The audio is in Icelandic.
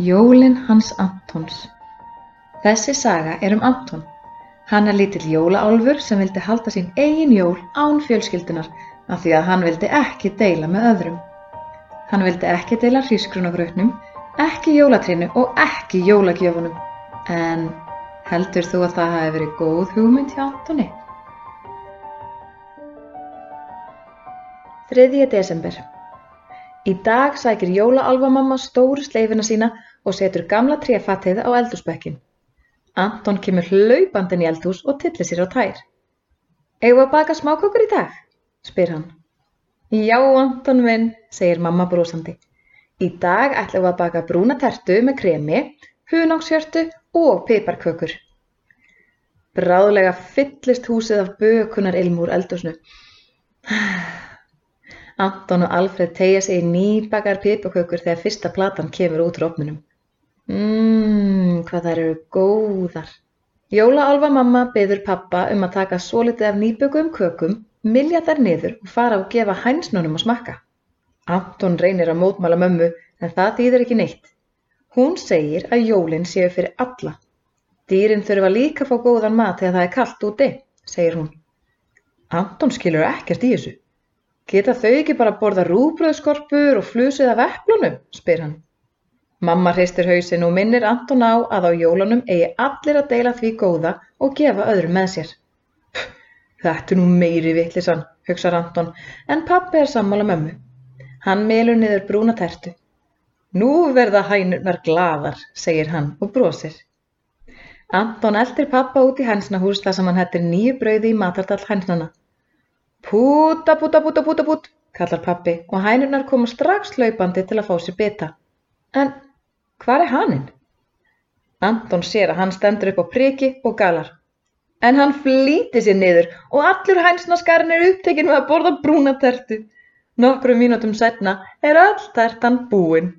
Jólin hans Antons Þessi saga er um Anton. Hann er lítill jólaálfur sem vildi halda sín eigin jól án fjölskyldunar af því að hann vildi ekki deila með öðrum. Hann vildi ekki deila hrísgrunagrautnum, ekki jólatrínu og ekki jólagjöfunum. En heldur þú að það hafi verið góð hugmynd hjá Antoni? 3. desember Í dag sækir jólaálfamamma stóru sleifina sína og setur gamla tréfatið á eldhúsbekkin. Anton kemur hlaupandinn í eldhús og tyllir sér á tær. Við að baka smákökur í dag? spyr hann. Já, Anton minn, segir mamma brosandi. Í dag ætlum við að baka brúna tertu með kremi, hunákshjörtu og piparkökur. Bráðlega fyllist húsið af bökunar ilm úr eldhúsnu. Anton og Alfred tegja sig í nýbakar piparkökur þegar fyrsta platan kemur út úr opnunum. Mmm, hvað þær eru góðar. Jólaálfa mamma byður pappa um að taka svolítið af nýbökuðum kökum, milja þær niður og fara og gefa hænsnunum að smakka. Anton reynir að mótmæla mömmu en það þýðir ekki neitt. Hún segir að jólinn séu fyrir alla. Dýrin þurfa líka að fá góðan mat þegar það er kallt úti, segir hún. Anton skilur ekkert í þessu. Geta þau ekki bara að borða rúbröðskorpur og flusið af eplunum, spyr hann. Mamma hristir hausinn og minnir Anton á að á jólunum eigi allir að deila því góða og gefa öðrum með sér. Þetta er nú meiri vittlisann, hugsar Anton, en pappi er sammála mömmu. Hann melur niður brúna tertu. Nú verða hænurnar glaðar, segir hann og brosir. Anton eldir pappa út í hænsnahús þar sem hann hættir nýju brauði í matardall hænsnana. Púta, púta, púta, púta, pút, kallar pappi og hænurnar koma strax hlaupandi til að fá sér bita. En hvar er haninn? Anton sér að hann stendur upp á priki og galar. En hann flýtir sér niður og allur hænsnaskarinn er upptekinn með að borða brúna tertu. Nokkrum mínútum setna er öll tertan búin.